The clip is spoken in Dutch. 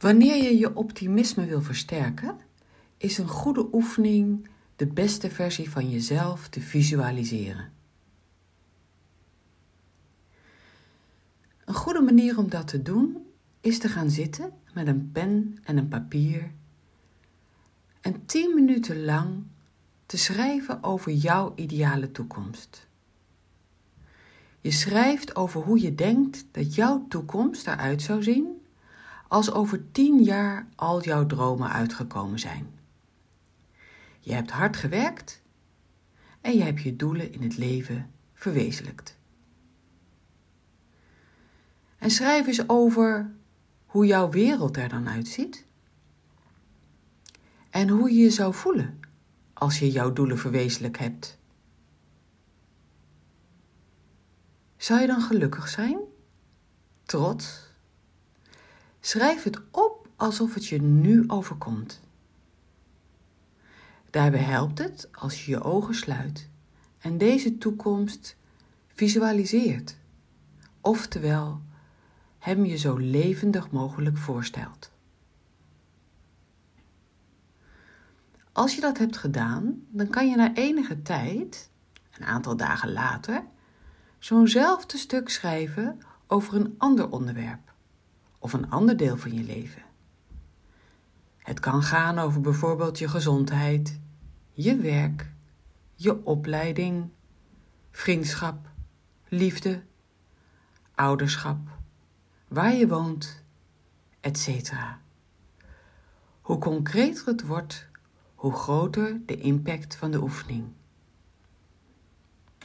Wanneer je je optimisme wil versterken, is een goede oefening de beste versie van jezelf te visualiseren. Een goede manier om dat te doen is te gaan zitten met een pen en een papier en tien minuten lang te schrijven over jouw ideale toekomst. Je schrijft over hoe je denkt dat jouw toekomst eruit zou zien als over tien jaar al jouw dromen uitgekomen zijn. Je hebt hard gewerkt en je hebt je doelen in het leven verwezenlijkt. En schrijf eens over hoe jouw wereld er dan uitziet en hoe je je zou voelen als je jouw doelen verwezenlijk hebt. Zou je dan gelukkig zijn? Trots? Schrijf het op alsof het je nu overkomt. Daarbij helpt het als je je ogen sluit en deze toekomst visualiseert, oftewel hem je zo levendig mogelijk voorstelt. Als je dat hebt gedaan, dan kan je na enige tijd, een aantal dagen later, zo'nzelfde stuk schrijven over een ander onderwerp of een ander deel van je leven. Het kan gaan over bijvoorbeeld je gezondheid, je werk, je opleiding, vriendschap, liefde, ouderschap, waar je woont, etc. Hoe concreter het wordt, hoe groter de impact van de oefening.